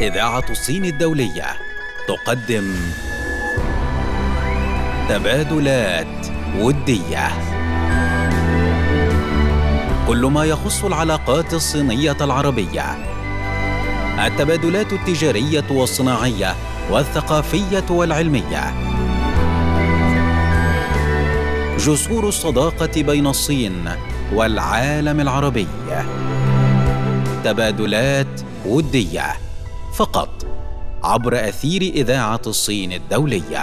إذاعة الصين الدولية. تقدم تبادلات ودية. كل ما يخص العلاقات الصينية العربية. التبادلات التجارية والصناعية والثقافية والعلمية. جسور الصداقة بين الصين والعالم العربي. تبادلات ودية. فقط عبر أثير إذاعة الصين الدولية.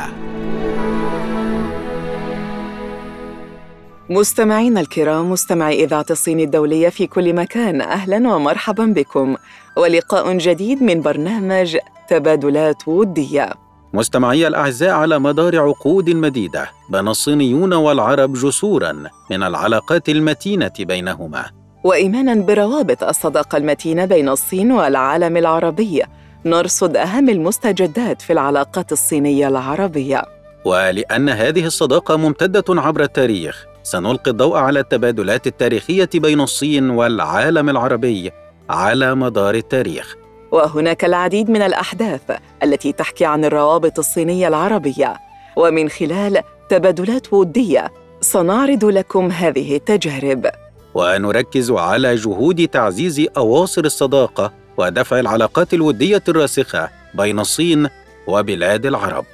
مستمعينا الكرام مستمعي إذاعة الصين الدولية في كل مكان أهلا ومرحبا بكم. ولقاء جديد من برنامج تبادلات ودية. مستمعي الأعزاء على مدار عقود مديدة بنى الصينيون والعرب جسورا من العلاقات المتينة بينهما. وايمانا بروابط الصداقة المتينة بين الصين والعالم العربي. نرصد أهم المستجدات في العلاقات الصينية العربية. ولأن هذه الصداقة ممتدة عبر التاريخ سنلقي الضوء على التبادلات التاريخية بين الصين والعالم العربي على مدار التاريخ. وهناك العديد من الأحداث التي تحكي عن الروابط الصينية العربية. ومن خلال تبادلات ودية سنعرض لكم هذه التجارب. ونركز على جهود تعزيز أواصر الصداقة ودفع العلاقات الودية الراسخة بين الصين وبلاد العرب.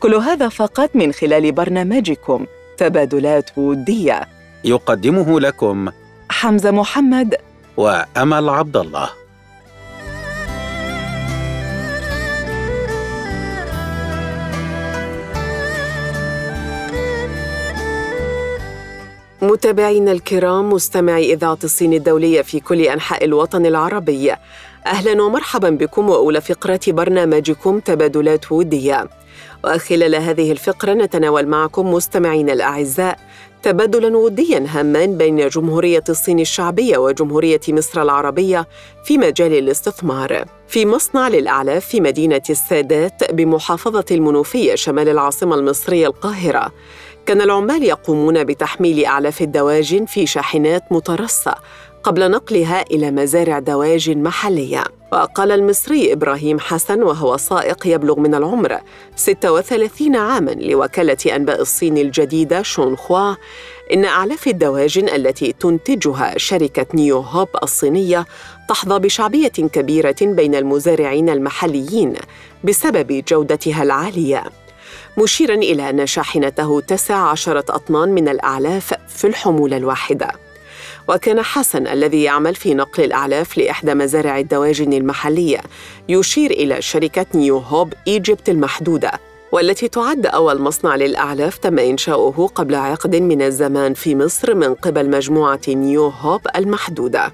كل هذا فقط من خلال برنامجكم تبادلات ودية. يقدمه لكم حمزة محمد. وأمل عبد الله متابعينا الكرام مستمعي إذاعة الصين الدولية في كل أنحاء الوطن العربي. أهلا ومرحبا بكم وأولى فقرات برنامجكم تبادلات ودية. وخلال هذه الفقرة نتناول معكم مستمعينا الأعزاء تبادلا وديا هاما بين جمهورية الصين الشعبية وجمهورية مصر العربية في مجال الاستثمار. في مصنع للأعلاف في مدينة السادات بمحافظة المنوفية شمال العاصمة المصرية القاهرة كان العمال يقومون بتحميل أعلاف الدواجن في شاحنات مترصة قبل نقلها إلى مزارع دواجن محلية. وقال المصري إبراهيم حسن وهو سائق يبلغ من العمر 36 عاماً لوكالة أنباء الصين الجديدة شونخوا إن أعلاف الدواجن التي تنتجها شركة نيو هوب الصينية تحظى بشعبية كبيرة بين المزارعين المحليين بسبب جودتها العالية. مشيرا إلى أن شاحنته تسع عشرة أطنان من الأعلاف في الحمولة الواحدة. وكان حسن الذي يعمل في نقل الأعلاف لإحدى مزارع الدواجن المحلية. يشير إلى شركة نيو هوب إيجيبت المحدودة والتي تعد أول مصنع للأعلاف تم إنشاؤه قبل عقد من الزمان في مصر من قبل مجموعة نيو هوب المحدودة.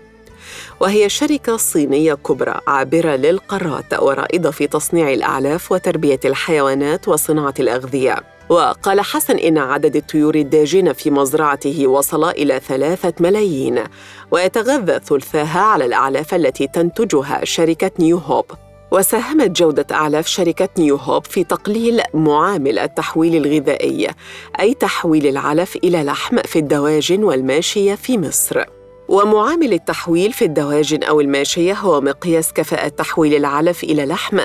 وهي شركة صينية كبرى عابرة للقارات ورائدة في تصنيع الأعلاف وتربية الحيوانات وصناعة الأغذية. وقال حسن إن عدد الطيور الداجنة في مزرعته وصل إلى ثلاثة ملايين ويتغذى ثلثاها على الأعلاف التي تنتجها شركة نيو هوب. وساهمت جودة أعلاف شركة نيو هوب في تقليل معامل التحويل الغذائي أي تحويل العلف إلى لحم في الدواجن والماشية في مصر. ومعامل التحويل في الدواجن أو الماشية هو مقياس كفاءة تحويل العلف إلى لحم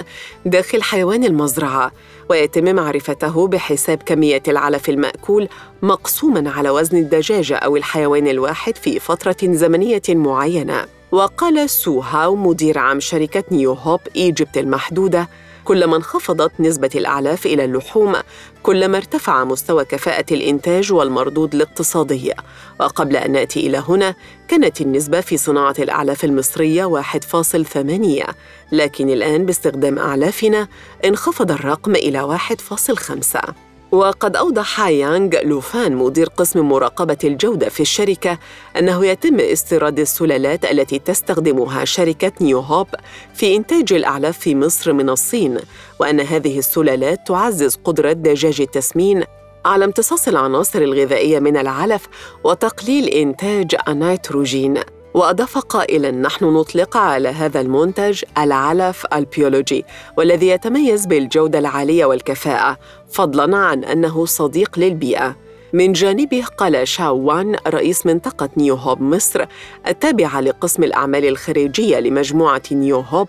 داخل حيوان المزرعة ويتم معرفته بحساب كمية العلف المأكول مقسوماً على وزن الدجاجة أو الحيوان الواحد في فترة زمنية معينة. وقال سو هاو مدير عام شركة نيو هوب إيجيبت المحدودة كلما انخفضت نسبة الأعلاف إلى اللحوم كلما ارتفع مستوى كفاءة الإنتاج والمردود الاقتصادي وقبل أن نأتي إلى هنا كانت النسبة في صناعة الأعلاف المصرية 1.8 لكن الآن باستخدام أعلافنا انخفض الرقم إلى 1.5 وقد أوضح يانغ لوفان مدير قسم مراقبة الجودة في الشركة أنه يتم استيراد السلالات التي تستخدمها شركة نيو هوب في إنتاج الأعلاف في مصر من الصين وأن هذه السلالات تعزز قدرة دجاج التسمين على امتصاص العناصر الغذائية من العلف وتقليل إنتاج النيتروجين. وأضاف قائلاً نحن نطلق على هذا المنتج العلف البيولوجي والذي يتميز بالجودة العالية والكفاءة فضلاً عن أنه صديق للبيئة. من جانبه قال شاو وان رئيس منطقة نيو هوب مصر التابعة لقسم الأعمال الخارجية لمجموعة نيو هوب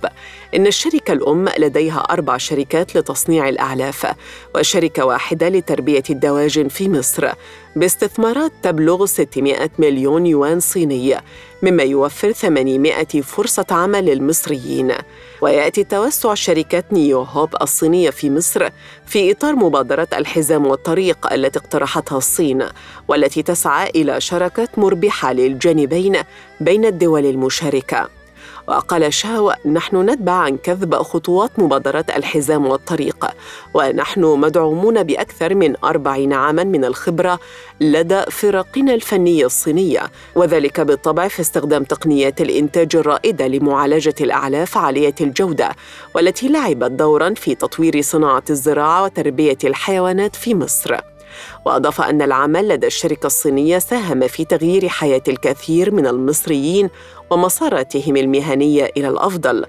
إن الشركة الأم لديها أربع شركات لتصنيع الأعلاف وشركة واحدة لتربية الدواجن في مصر. باستثمارات تبلغ 600 مليون يوان صيني مما يوفر 800 فرصة عمل للمصريين. ويأتي توسع شركة نيو هوب الصينية في مصر في إطار مبادرة الحزام والطريق التي اقترحتها الصين والتي تسعى إلى شراكة مربحة للجانبين بين الدول المشاركة. وقال شاو نحن نتبع عن كذب خطوات مبادرة الحزام والطريق ونحن مدعومون بأكثر من أربعين عاماً من الخبرة لدى فرقنا الفنية الصينية وذلك بالطبع في استخدام تقنيات الإنتاج الرائدة لمعالجة الأعلاف عالية الجودة والتي لعبت دورا في تطوير صناعة الزراعة وتربية الحيوانات في مصر. وأضاف أن العمل لدى الشركة الصينية ساهم في تغيير حياة الكثير من المصريين ومساراتهم المهنية إلى الأفضل.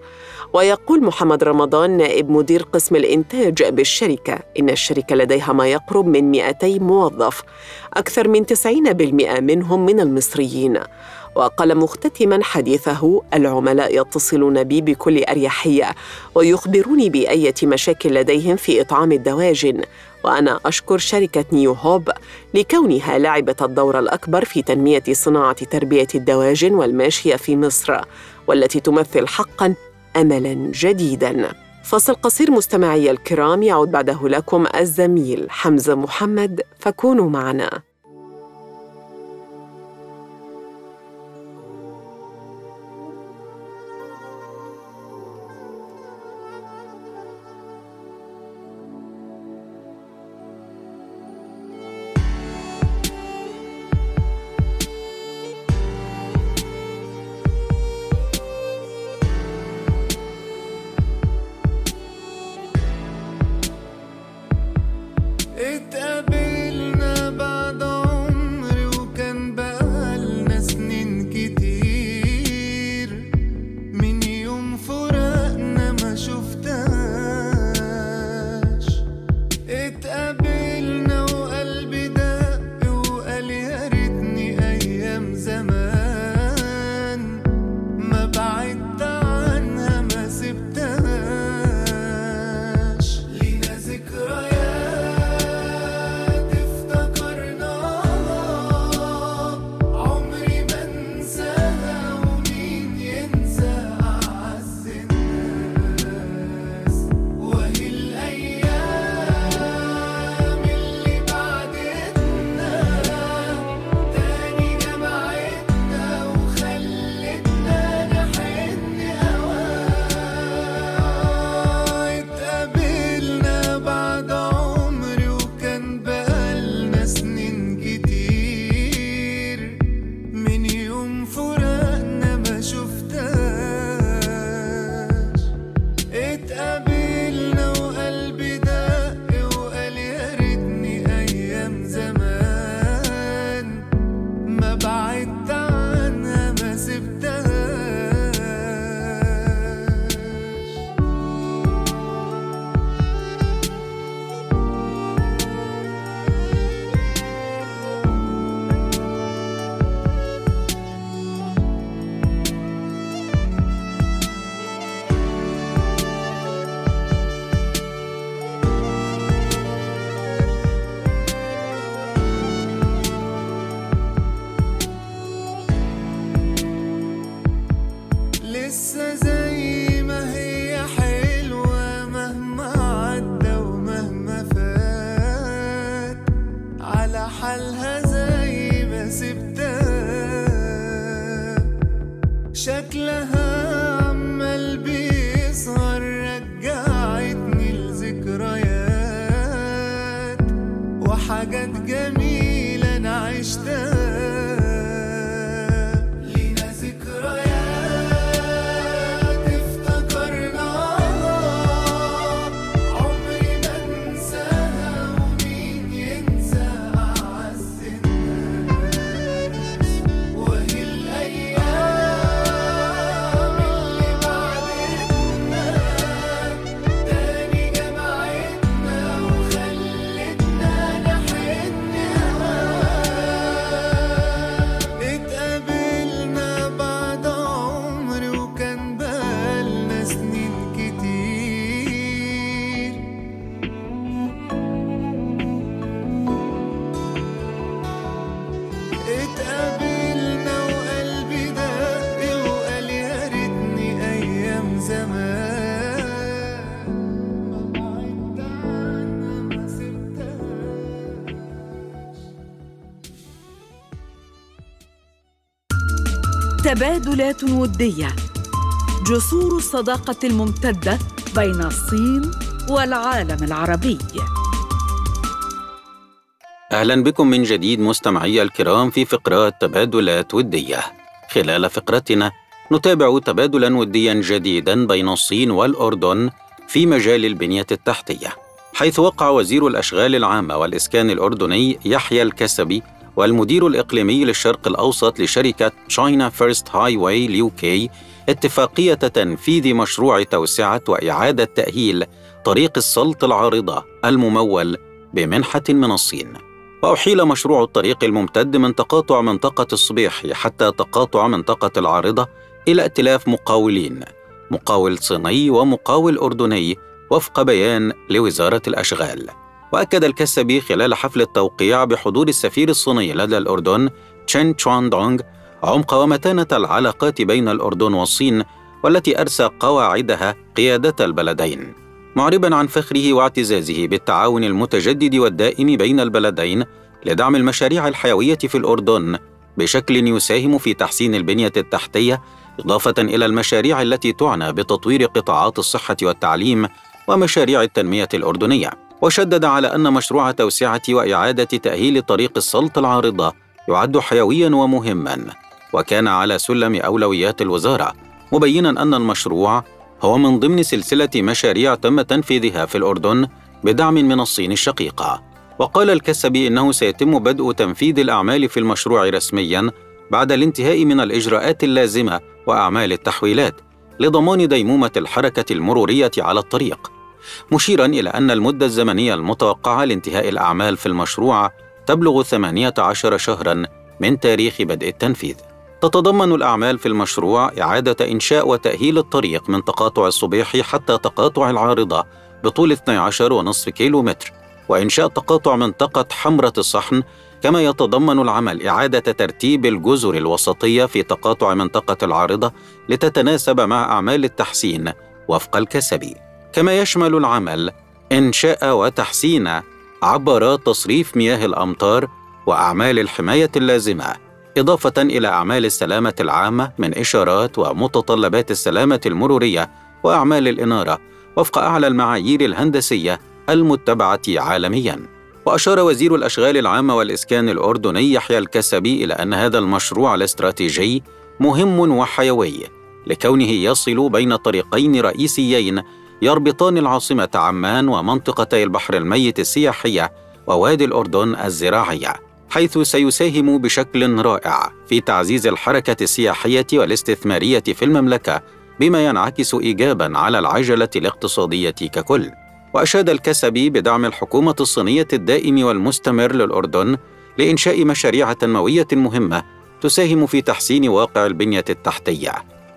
ويقول محمد رمضان نائب مدير قسم الإنتاج بالشركة إن الشركة لديها ما يقرب من 200 موظف أكثر من 90% منهم من المصريين. وقال مختتما حديثه العملاء يتصلون بي بكل أريحية ويخبروني بأية مشاكل لديهم في إطعام الدواجن وأنا أشكر شركة نيو هوب لكونها لعبت الدور الأكبر في تنمية صناعة تربية الدواجن والماشية في مصر والتي تمثل حقا املا جديدا. فصل قصير مستمعي الكرام يعود بعده لكم الزميل حمزة محمد فكونوا معنا. حاجات جميلة أنا عشتها. تبادلات ودية. جسور الصداقة الممتدة بين الصين والعالم العربي. أهلا بكم من جديد مستمعي الكرام في فقرات تبادلات ودية. خلال فقرتنا نتابع تبادلا وديا جديدا بين الصين والأردن في مجال البنية التحتية حيث وقع وزير الأشغال العامة والإسكان الأردني يحيى الكسبي والمدير الإقليمي للشرق الأوسط لشركة تشاينا فيرست هاي واي ليوكي اتفاقية تنفيذ مشروع توسعة وإعادة تأهيل طريق السلط العارضة الممول بمنحة من الصين. وأحيل مشروع الطريق الممتد من تقاطع منطقة الصبيحي حتى تقاطع منطقة العارضة إلى ائتلاف مقاولين مقاول صيني ومقاول أردني وفق بيان لوزارة الأشغال. وأكد الكسبي خلال حفل التوقيع بحضور السفير الصيني لدى الأردن تشين تشوان دونغ عمق ومتانة العلاقات بين الأردن والصين والتي أرسى قواعدها قيادة البلدين. معربا عن فخره واعتزازه بالتعاون المتجدد والدائم بين البلدين لدعم المشاريع الحيوية في الأردن بشكل يساهم في تحسين البنية التحتية إضافة إلى المشاريع التي تعنى بتطوير قطاعات الصحة والتعليم ومشاريع التنمية الأردنية. وشدد على أن مشروع توسعة وإعادة تأهيل طريق السلط العارضة يعد حيويا ومهما وكان على سلم أولويات الوزارة مبينا أن المشروع هو من ضمن سلسلة مشاريع تم تنفيذها في الأردن بدعم من الصين الشقيقة. وقال الكسبي إنه سيتم بدء تنفيذ الأعمال في المشروع رسمياً بعد الانتهاء من الإجراءات اللازمة وأعمال التحويلات لضمان ديمومة الحركة المرورية على الطريق. مشيرا إلى أن المدة الزمنية المتوقعة لانتهاء الأعمال في المشروع تبلغ 18 شهرا من تاريخ بدء التنفيذ. تتضمن الأعمال في المشروع إعادة إنشاء وتأهيل الطريق من تقاطع الصبيحي حتى تقاطع العارضة بطول 12.5 كيلومتر وإنشاء تقاطع منطقة حمرة الصحن كما يتضمن العمل إعادة ترتيب الجزر الوسطية في تقاطع منطقة العارضة لتتناسب مع أعمال التحسين وفق الكسبي. كما يشمل العمل إنشاء وتحسين عبارات تصريف مياه الأمطار وأعمال الحماية اللازمة إضافة إلى أعمال السلامة العامة من إشارات ومتطلبات السلامة المرورية وأعمال الإنارة وفق أعلى المعايير الهندسية المتبعة عالمياً. وأشار وزير الأشغال العامة والإسكان الأردني يحيى الكسبي إلى أن هذا المشروع الاستراتيجي مهم وحيوي لكونه يصل بين طريقين رئيسيين يربطان العاصمة عمان ومنطقتي البحر الميت السياحية ووادي الأردن الزراعية. حيث سيساهم بشكل رائع في تعزيز الحركة السياحية والاستثمارية في المملكة بما ينعكس ايجابا على العجلة الاقتصادية ككل وأشاد الكسبي بدعم الحكومة الصينية الدائم والمستمر للأردن لإنشاء مشاريع تنموية مهمة تساهم في تحسين واقع البنية التحتية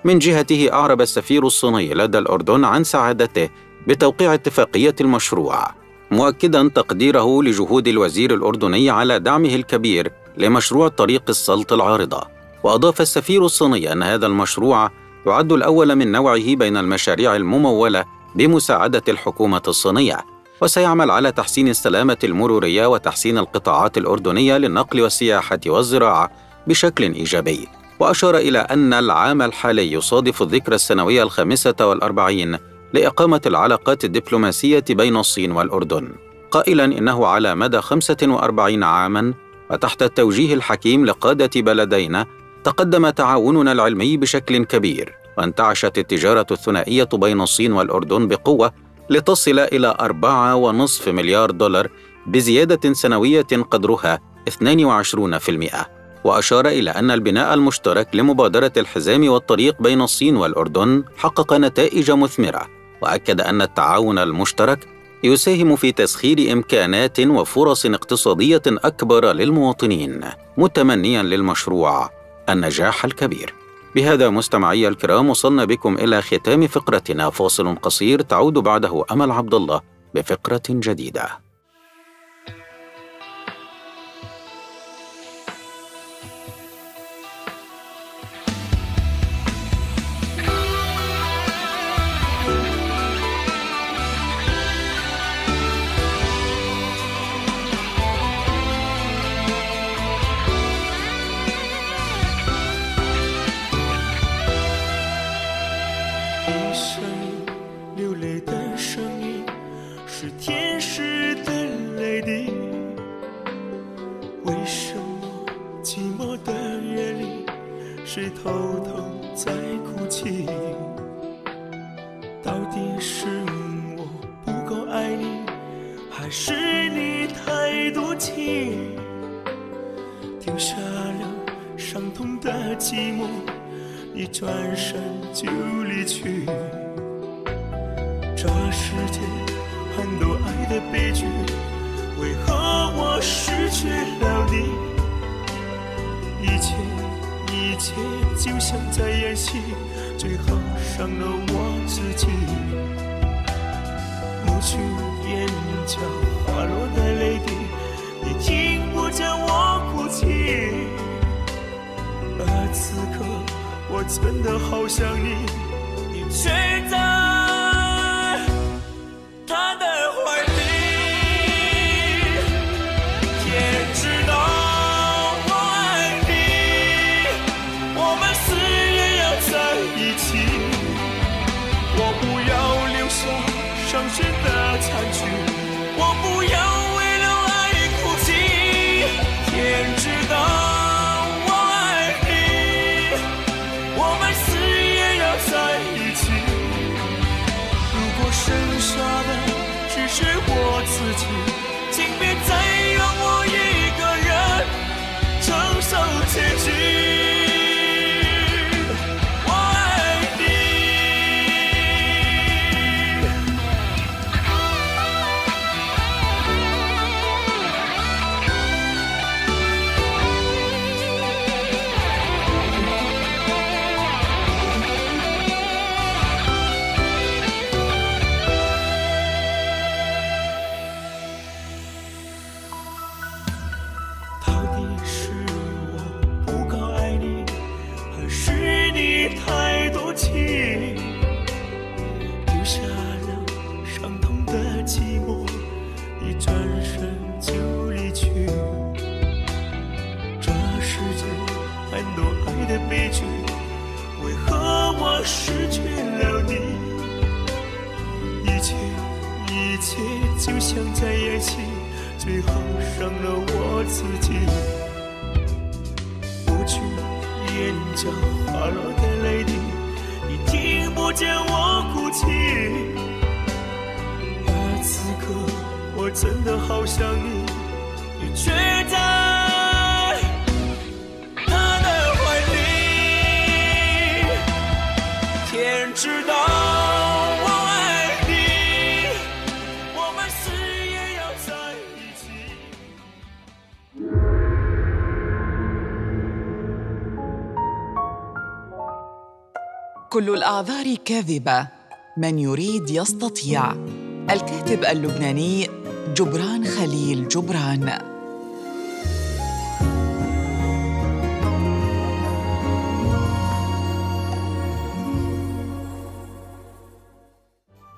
من جهته أعرب السفير الصيني لدى الأردن عن سعادته بتوقيع اتفاقية المشروع مؤكدا تقديره لجهود الوزير الأردني على دعمه الكبير لمشروع طريق السلط العارضة. وأضاف السفير الصيني أن هذا المشروع يعد الأول من نوعه بين المشاريع الممولة بمساعدة الحكومة الصينية وسيعمل على تحسين السلامة المرورية وتحسين القطاعات الأردنية للنقل والسياحة والزراعة بشكل إيجابي. وأشار إلى أن العام الحالي يصادف الذكرى السنوية الخامسة والأربعين لإقامة العلاقات الدبلوماسية بين الصين والأردن. قائلا إنه على مدى 45 عاما وتحت التوجيه الحكيم لقادة بلدينا تقدم تعاوننا العلمي بشكل كبير وانتعشت التجارة الثنائية بين الصين والأردن بقوة لتصل إلى 4.5 مليار دولار بزيادة سنوية قدرها 22% وأشار إلى أن البناء المشترك لمبادرة الحزام والطريق بين الصين والأردن حقق نتائج مثمرة وأكد أن التعاون المشترك يساهم في تسخير إمكانات وفرص اقتصادية أكبر للمواطنين متمنيا للمشروع النجاح الكبير. بهذا مستمعي الكرام وصلنا بكم إلى ختام فقرتنا. فاصل قصير تعود بعده أمل عبد الله 是偷偷在哭泣到底是我不够爱你还是你太多情？丢下了伤痛的寂寞你转身就离去。这世间很多爱的悲剧为何我失去了你？一切一切就像在演戏，最后伤了我自己。抹去眼角滑落的泪滴，你听不见我哭泣。而此刻我真的好想你，你却在的寂寞一转身就离去。这世界很多爱的悲剧为何我失去了你？一切一切就像在演戏最后伤了我自己。不去眼角滑落的泪滴你听不见我哭泣。却在。كل الأعذار كاذبة من يريد يستطيع الكاتب اللبناني جبران خليل جبران.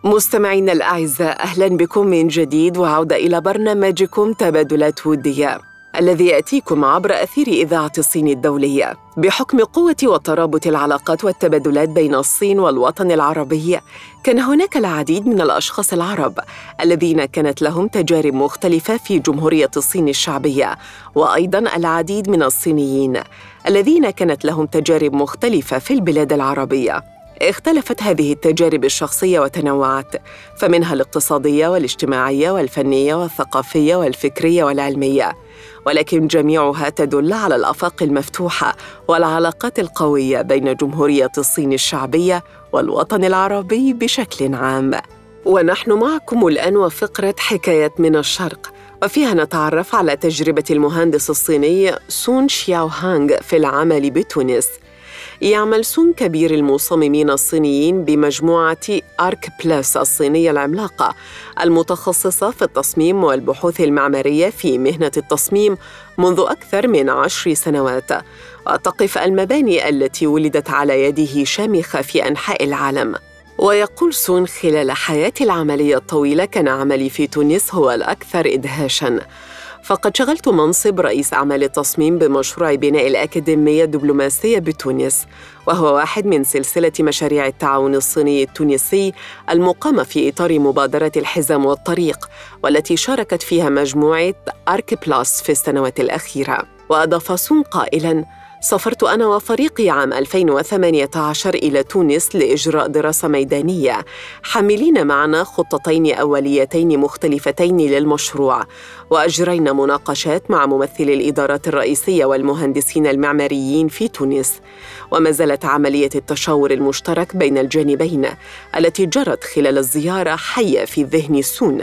مستمعينا الأعزاء أهلا بكم من جديد وعودة إلى برنامجكم تبادلات وديه الذي يأتيكم عبر أثير إذاعة الصين الدولية بحكم قوة وترابط العلاقات والتبادلات بين الصين والوطن العربي. كان هناك العديد من الأشخاص العرب الذين كانت لهم تجارب مختلفة في جمهورية الصين الشعبية وأيضا العديد من الصينيين الذين كانت لهم تجارب مختلفة في البلاد العربية. اختلفت هذه التجارب الشخصية وتنوعت فمنها الاقتصادية والاجتماعية والفنية والثقافية والفكرية والعلمية. ولكن جميعها تدل على الأفاق المفتوحة والعلاقات القوية بين جمهورية الصين الشعبية والوطن العربي بشكل عام. ونحن معكم الآن وفقرة حكايات من الشرق وفيها نتعرف على تجربة المهندس الصيني سون شياو هانغ في العمل بتونس. يعمل سون كبير المصممين الصينيين بمجموعة أرك بلس الصينية العملاقة المتخصصة في التصميم والبحوث المعمارية في مهنة التصميم منذ أكثر من عشر سنوات. وتقف المباني التي ولدت على يده شامخة في أنحاء العالم. ويقول سون خلال حياتي العملية الطويلة كان عملي في تونس هو الأكثر إدهاشاً فقد شغلت منصب رئيس أعمال التصميم بمشروع بناء الأكاديمية الدبلوماسية بتونس وهو واحد من سلسلة مشاريع التعاون الصيني التونسي المقامة في إطار مبادرة الحزام والطريق والتي شاركت فيها مجموعة أرك بلاس في السنوات الأخيرة. وأضاف سون قائلاً سافرت أنا وفريقي عام 2018 إلى تونس لإجراء دراسة ميدانية. حاملين معنا خطتين أوليتين مختلفتين للمشروع. وأجرينا مناقشات مع ممثلي الإدارات الرئيسية والمهندسين المعماريين في تونس. وما زالت عملية التشاور المشترك بين الجانبين التي جرت خلال الزيارة حية في ذهن سون.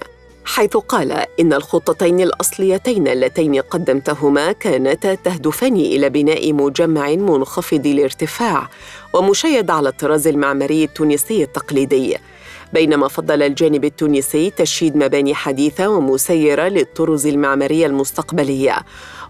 حيث قال إن الخطتين الأصليتين اللتين قدمتهما كانتا تهدفان إلى بناء مجمع منخفض الارتفاع ومشيد على الطراز المعماري التونسي التقليدي. بينما فضل الجانب التونسي تشييد مباني حديثة ومسيرة للطرز المعمارية المستقبلية.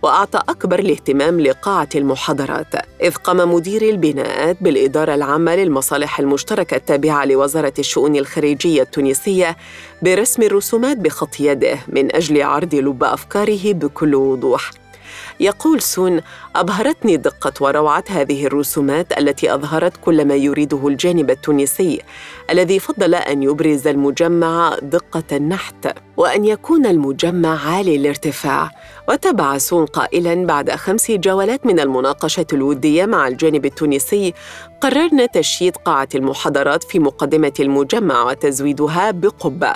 وأعطى أكبر الاهتمام لقاعة المحاضرات إذ قام مدير البناءات بالإدارة العامة للمصالح المشتركة التابعة لوزارة الشؤون الخارجية التونسية برسم الرسومات بخط يده من أجل عرض لب أفكاره بكل وضوح. يقول سون أبهرتني دقة وروعة هذه الرسومات التي أظهرت كل ما يريده الجانب التونسي الذي فضل أن يبرز المجمع دقة النحت. وأن يكون المجمع عالي الارتفاع. وتبع سون قائلا بعد خمس جولات من المناقشة الودية مع الجانب التونسي قررنا تشييد قاعة المحاضرات في مقدمة المجمع وتزويدها بقبة.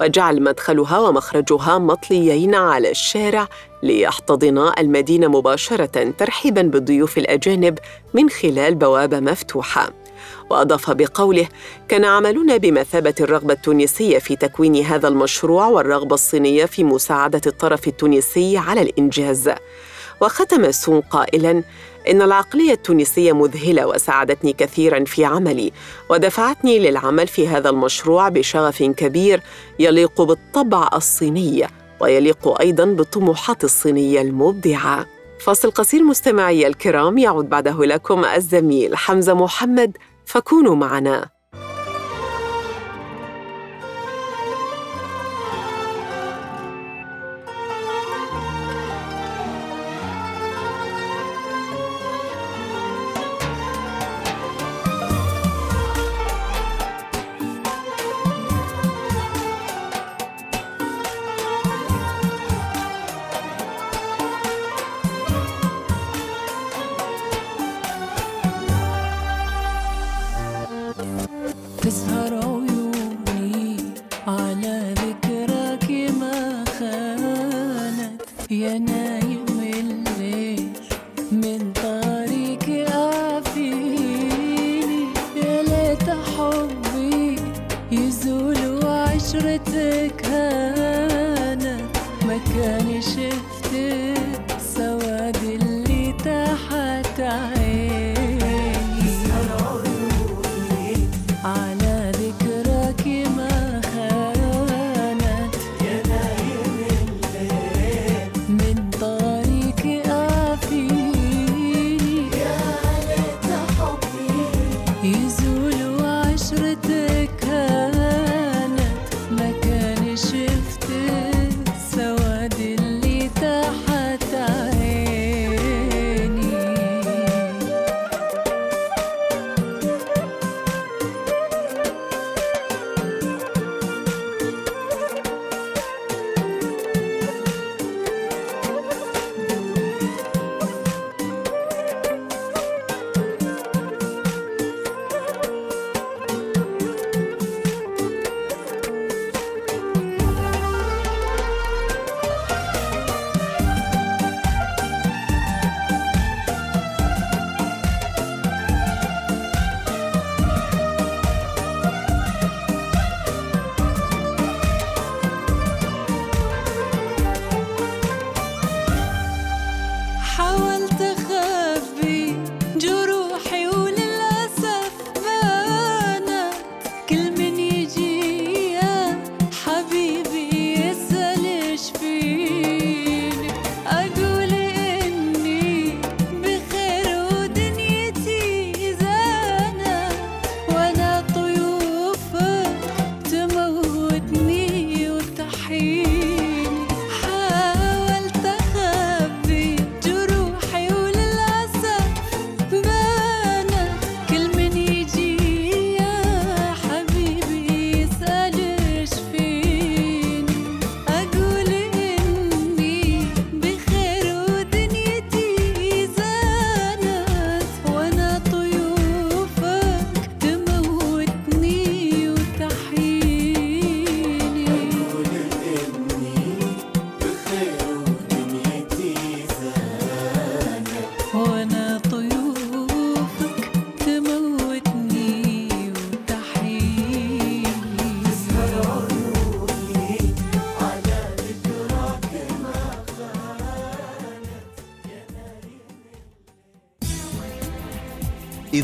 وجعل مدخلها ومخرجها مطليين على الشارع ليحتضنا المدينة مباشرة ترحيبا بالضيوف الأجانب من خلال بوابة مفتوحة. وأضاف بقوله كان عملنا بمثابة الرغبة التونسية في تكوين هذا المشروع والرغبة الصينية في مساعدة الطرف التونسي على الإنجاز. وختم سون قائلا إن العقلية التونسية مذهلة وساعدتني كثيرا في عملي ودفعتني للعمل في هذا المشروع بشغف كبير يليق بالطبع الصيني ويليق أيضا بالطموحات الصينية المبدعة. فاصل قصير مستمعي الكرام يعود بعده لكم الزميل حمزة محمد فكونوا معنا.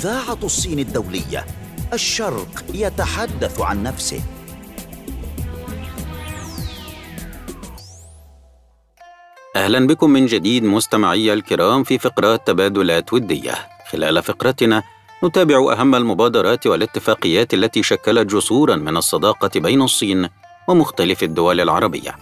إذاعة الصين الدولية. الشرق يتحدث عن نفسه. أهلا بكم من جديد مستمعي الكرام في فقرات تبادلات ودية. خلال فقرتنا نتابع أهم المبادرات والاتفاقيات التي شكلت جسورا من الصداقة بين الصين ومختلف الدول العربية.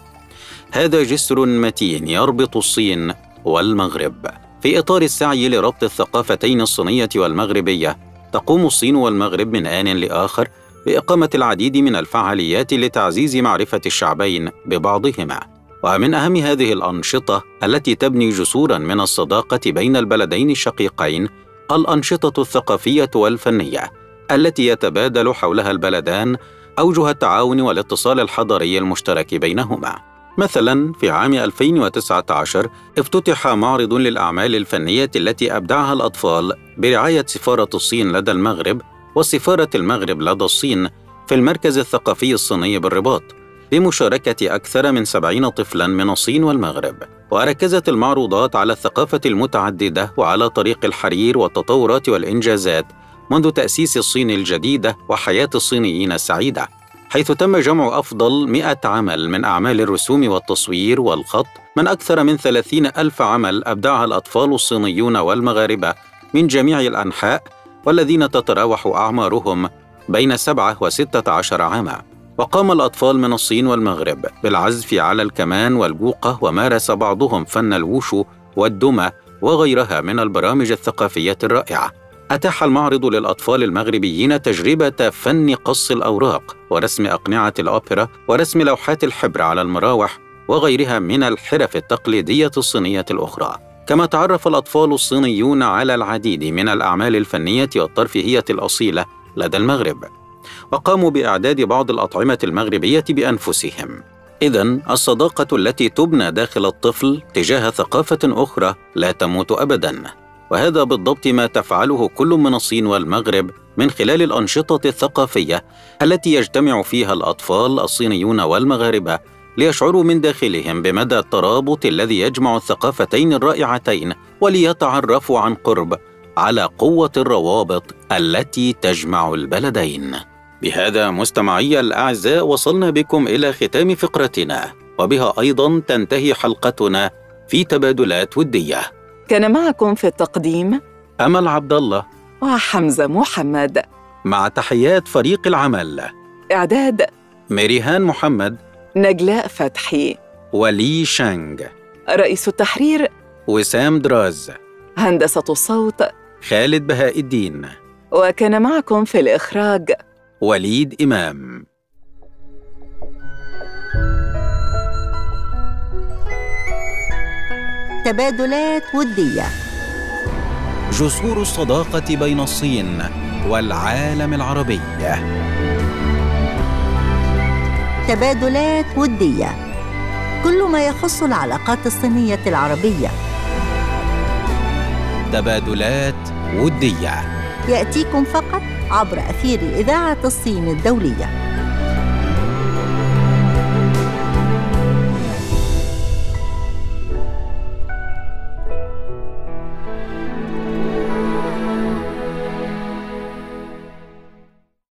هذا جسر متين يربط الصين والمغرب. في إطار السعي لربط الثقافتين الصينية والمغربية تقوم الصين والمغرب من آن لآخر بإقامة العديد من الفعاليات لتعزيز معرفة الشعبين ببعضهما. ومن أهم هذه الأنشطة التي تبني جسورا من الصداقة بين البلدين الشقيقين الأنشطة الثقافية والفنية التي يتبادل حولها البلدان أوجه التعاون والاتصال الحضاري المشترك بينهما. مثلا في عام 2019 افتتح معرض للأعمال الفنية التي أبدعها الأطفال برعاية سفارة الصين لدى المغرب وسفارة المغرب لدى الصين في المركز الثقافي الصيني بالرباط بمشاركة أكثر من سبعين طفلا من الصين والمغرب. وركزت المعروضات على الثقافة المتعددة وعلى طريق الحرير والتطورات والإنجازات منذ تأسيس الصين الجديدة وحياة الصينيين السعيدة. حيث تم جمع أفضل مئة عمل من أعمال الرسوم والتصوير والخط من أكثر من ثلاثين ألف عمل أبدعها الأطفال الصينيون والمغاربة من جميع الأنحاء والذين تتراوح أعمارهم بين سبعة وستة عشر عاما. وقام الأطفال من الصين والمغرب بالعزف على الكمان والبوقة ومارس بعضهم فن الوشو والدمى وغيرها من البرامج الثقافية الرائعة. أتاح المعرض للأطفال المغربيين تجربة فن قص الأوراق ورسم أقنعة الأوبرا ورسم لوحات الحبر على المراوح وغيرها من الحرف التقليدية الصينية الأخرى. كما تعرف الأطفال الصينيون على العديد من الأعمال الفنية والترفيهية الأصيلة لدى المغرب. وقاموا بإعداد بعض الأطعمة المغربية بأنفسهم. إذا الصداقة التي تبنى داخل الطفل تجاه ثقافة أخرى لا تموت أبدا. وهذا بالضبط ما تفعله كل من الصين والمغرب من خلال الأنشطة الثقافية التي يجتمع فيها الأطفال الصينيون والمغاربة ليشعروا من داخلهم بمدى الترابط الذي يجمع الثقافتين الرائعتين وليتعرفوا عن قرب على قوة الروابط التي تجمع البلدين. بهذا مستمعي الأعزاء وصلنا بكم إلى ختام فقرتنا وبها أيضا تنتهي حلقتنا في تبادلات ودية. كان معكم في التقديم أمل عبد الله وحمزة محمد. مع تحيات فريق العمل. إعداد ميريهان محمد. نجلاء فتحي. ولي شانغ. رئيس التحرير وسام دراز. هندسة الصوت خالد بهاء الدين. وكان معكم في الإخراج وليد إمام. تبادلات ودية. جسور الصداقة بين الصين والعالم العربي. تبادلات ودية. كل ما يخص العلاقات الصينية العربية. تبادلات ودية. يأتيكم فقط عبر أثير إذاعة الصين الدولية.